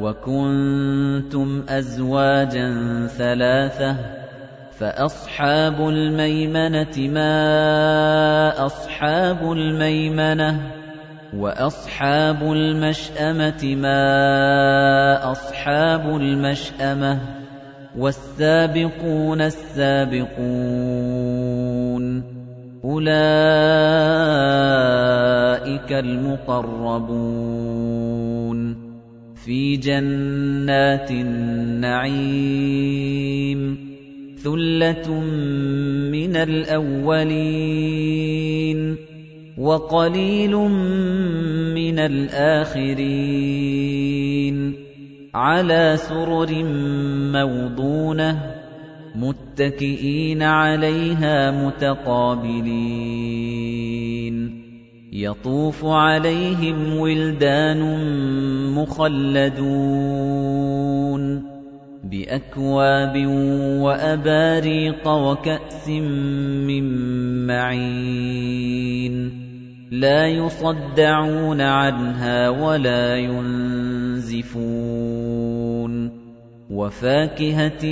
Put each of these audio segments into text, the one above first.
وَكُنتُمْ أَزْوَاجًا ثَلَاثَةً فَأَصْحَابُ الْمَيْمَنَةِ مَا أَصْحَابُ الْمَيْمَنَةِ وَأَصْحَابُ الْمَشْأَمَةِ مَا أَصْحَابُ الْمَشْأَمَةِ وَالسَّابِقُونَ السَّابِقُونَ أُولَئِكَ الْمُقَرَّبُونَ فِي جَنَّاتِ النَّعِيمِ ثُلَّةٌ مِّنَ الْأَوَّلِينَ وَقَلِيلٌ مِّنَ الْآخِرِينَ عَلَىٰ سُرُرٍ مَّوْضُونَةٍ مُّتَّكِئِينَ عَلَيْهَا مُتَقَابِلِينَ يَطُوفُ عَلَيْهِمْ وِلْدَانٌ مُّخَلَّدُونَ بِأَكْوَابٍ وَأَبَارِيقَ وَكَأْسٍ مِّن مَّعِينٍ لَّا يُصَدَّعُونَ عَنْهَا وَلَا يُنزِفُونَ وَفَاكِهَةٍ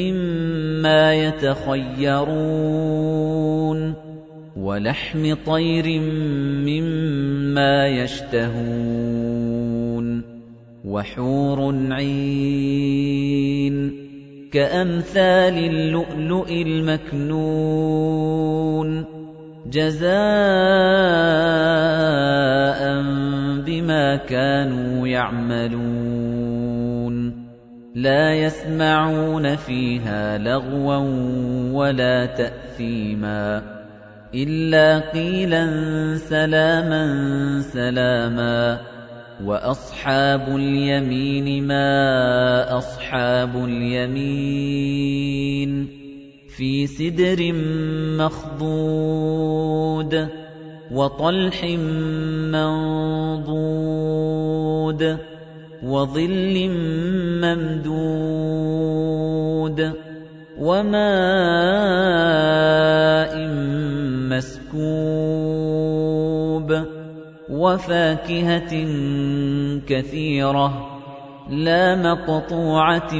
مِّمَّا يَتَخَيَّرُونَ وَلَحْمِ طَيْرٍ مِّمَّا يَشْتَهُونَ وَحُورٌ عِينٌ كَأَمْثَالِ اللُّؤْلُؤِ الْمَكْنُونِ جَزَاءً بِمَا كَانُوا يَعْمَلُونَ لَا يَسْمَعُونَ فِيهَا لَغْوًا وَلَا تَأْثِيمًا إِلَّا قِيلًا سَلَامًا سَلَامًا وَأَصْحَابُ الْيَمِينِ مَا أَصْحَابُ الْيَمِينِ فِي سِدْرٍ مَّخْضُودٍ وَطَلْحٍ مَّنضُودٍ وَظِلٍّ مَّمْدُودٍ وَمَاءٍ مَّسْكُوبٍ وَفَاكِهَةٍ كَثِيرَةٍ لَّا مَقْطُوعَةٍ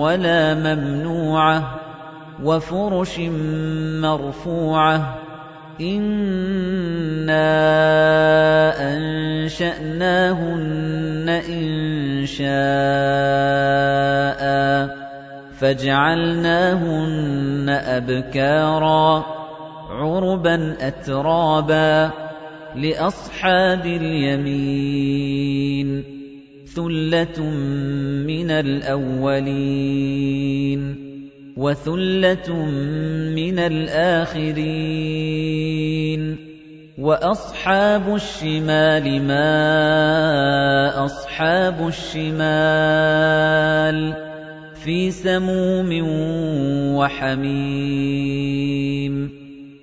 وَلَا مَمْنُوعَةٍ وَفُرُشٍ مَّرْفُوعَةٍ إِنَّا أَنشَأْنَاهُنَّ إِنشَاءً فَجَعَلْنَاهُنَّ أَبْكَارًا عُرُبًا أَتْرَابًا لِأَصْحَابِ الْيَمِينِ ثُلَّةٌ مِّنَ الْأَوَّلِينَ وَثُلَّةٌ مِّنَ الْآخِرِينَ. وَأَصْحَابُ الشِّمَالِ مَا أَصْحَابُ الشِّمَالِ فِي سَمُومٍ وَحَمِيمٍ.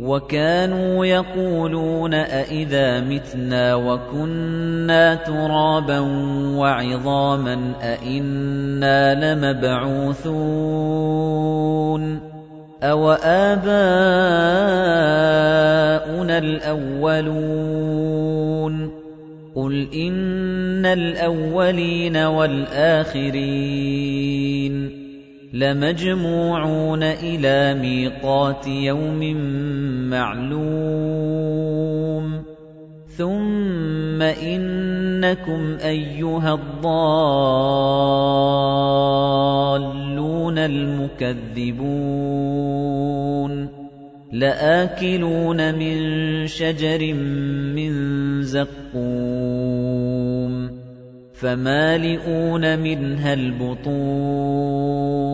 وَكَانُوا يَقُولُونَ أَإِذَا مِتْنَا وَكُنَّا تُرَابًا وَعِظَامًا أَإِنَّا لَمَبْعُوثُونَ أَوَآبَاؤُنَا الْأَوَّلُونَ قُلْ إِنَّ الْأَوَّلِينَ وَالْآخِرِينَ لَمَجْمُوعُونَ إِلَى مِيقَاتِ يَوْمٍ مَّعْلُومٍ. ثُمَّ إِنَّكُمْ أَيُّهَا الضَّالُّونَ الْمُكَذِّبُونَ. لآكلون من شجر من زقوم. فمالئون منها البطون.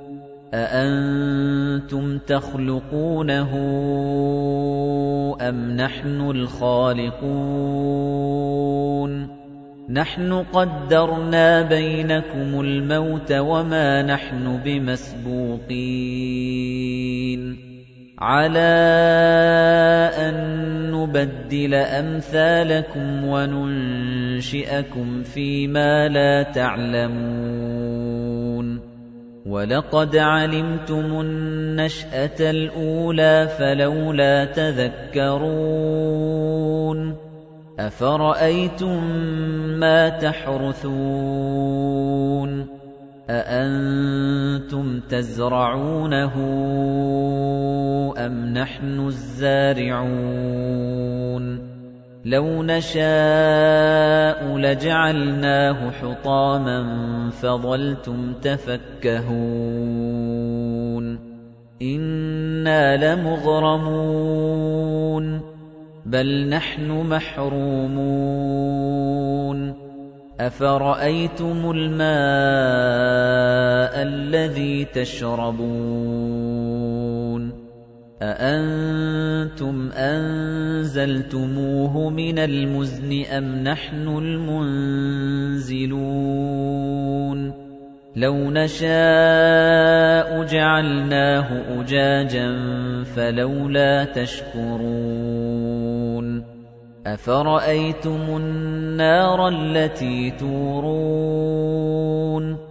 أأنتم تخلقونه أم نحن الخالقون نحن قدرنا بينكم الموت وما نحن بمسبوقين على أن نبدل أمثالكم وننشئكم فيما لا تعلمون وَلَقَدْ عَلِمْتُمُ النَّشْأَةَ الْأُولَىٰ فَلَوْلَا تَذَكَّرُونَ أَفَرَأَيْتُم مَّا تَحْرُثُونَ أَأَنتُمْ تَزْرَعُونَهُ أَمْ نَحْنُ الزَّارِعُونَ لَوْ نَشَاءُ لَجَعَلْنَاهُ حُطَامًا فَظَلْتُمْ تَفَكَّهُونَ إِنَّا لَمُغْرَمُونَ بَلْ نَحْنُ مَحْرُومُونَ أَفَرَأَيْتُمُ الْمَاءَ الَّذِي تَشْرَبُونَ أَأَنتُمْ أَنزَلْتُمُوهُ مِنَ الْمُزْنِ أَمْ نَحْنُ الْمُنزِلُونَ؟ لَوْ نَشَاءُ جَعَلْنَاهُ أُجَاجًا فَلَوْلَا تَشْكُرُونَ. أَفَرَأَيْتُمُ النَّارَ الَّتِي تُورُونَ؟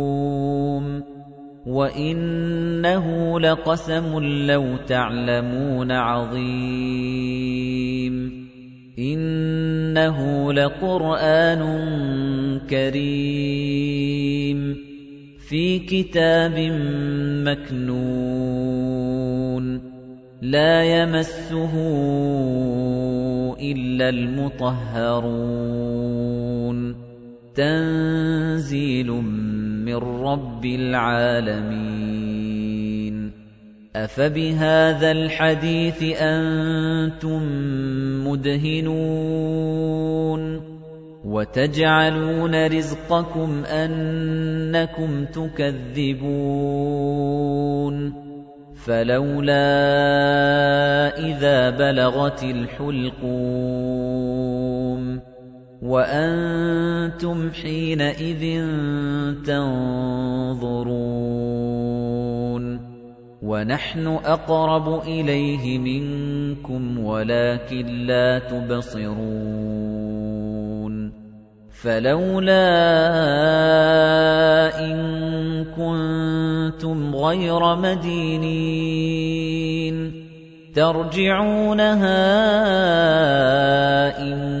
وَإِنَّهُ لَقَسَمٌ لَّوْ تَعْلَمُونَ عَظِيمٌ إِنَّهُ لَقُرْآنٌ كَرِيمٌ فِي كِتَابٍ مَّكْنُونٍ لَّا يَمَسُّهُ إِلَّا الْمُطَهَّرُونَ تَنزِيلٌ مِّن رَّبِّ الْعَالَمِينَ. أَفَبِهَٰذَا الْحَدِيثِ أَنتُم مُّدْهِنُونَ؟ وَتَجْعَلُونَ رِزْقَكُمْ أَنَّكُمْ تُكَذِّبُونَ. فَلَوْلَا إِذَا بَلَغَتِ الْحُلْقُومَ. وَأَنتُمْ حِينَئِذٍ تَنظُرُونَ وَنَحْنُ أَقْرَبُ إِلَيْهِ مِنكُمْ وَلَكِن لَّا تُبْصِرُونَ فَلَوْلَا إِن كُنتُمْ غَيْرَ مَدِينِينَ تَرْجِعُونَهَا إِن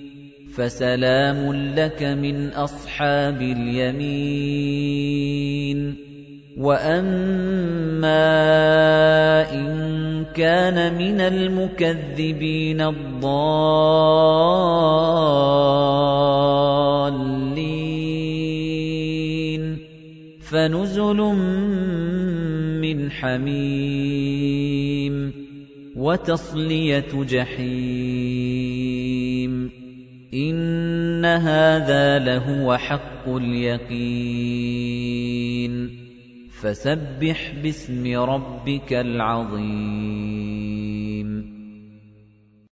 فَسَلَامٌ لَّكَ مِنْ أَصْحَابِ الْيَمِينِ. وَأَمَّا إِن كَانَ مِنَ الْمُكَذِّبِينَ الضَّالِّينَ. فَنُزُلٌ مِّنْ حَمِيمٍ وَتَصْلِيَةُ جَحِيمٍ. إِنَّ هَٰذَا لَهُوَ حَقُّ الْيَقِينِ فَسَبِّحْ بِاسْمِ رَبِّكَ الْعَظِيمِ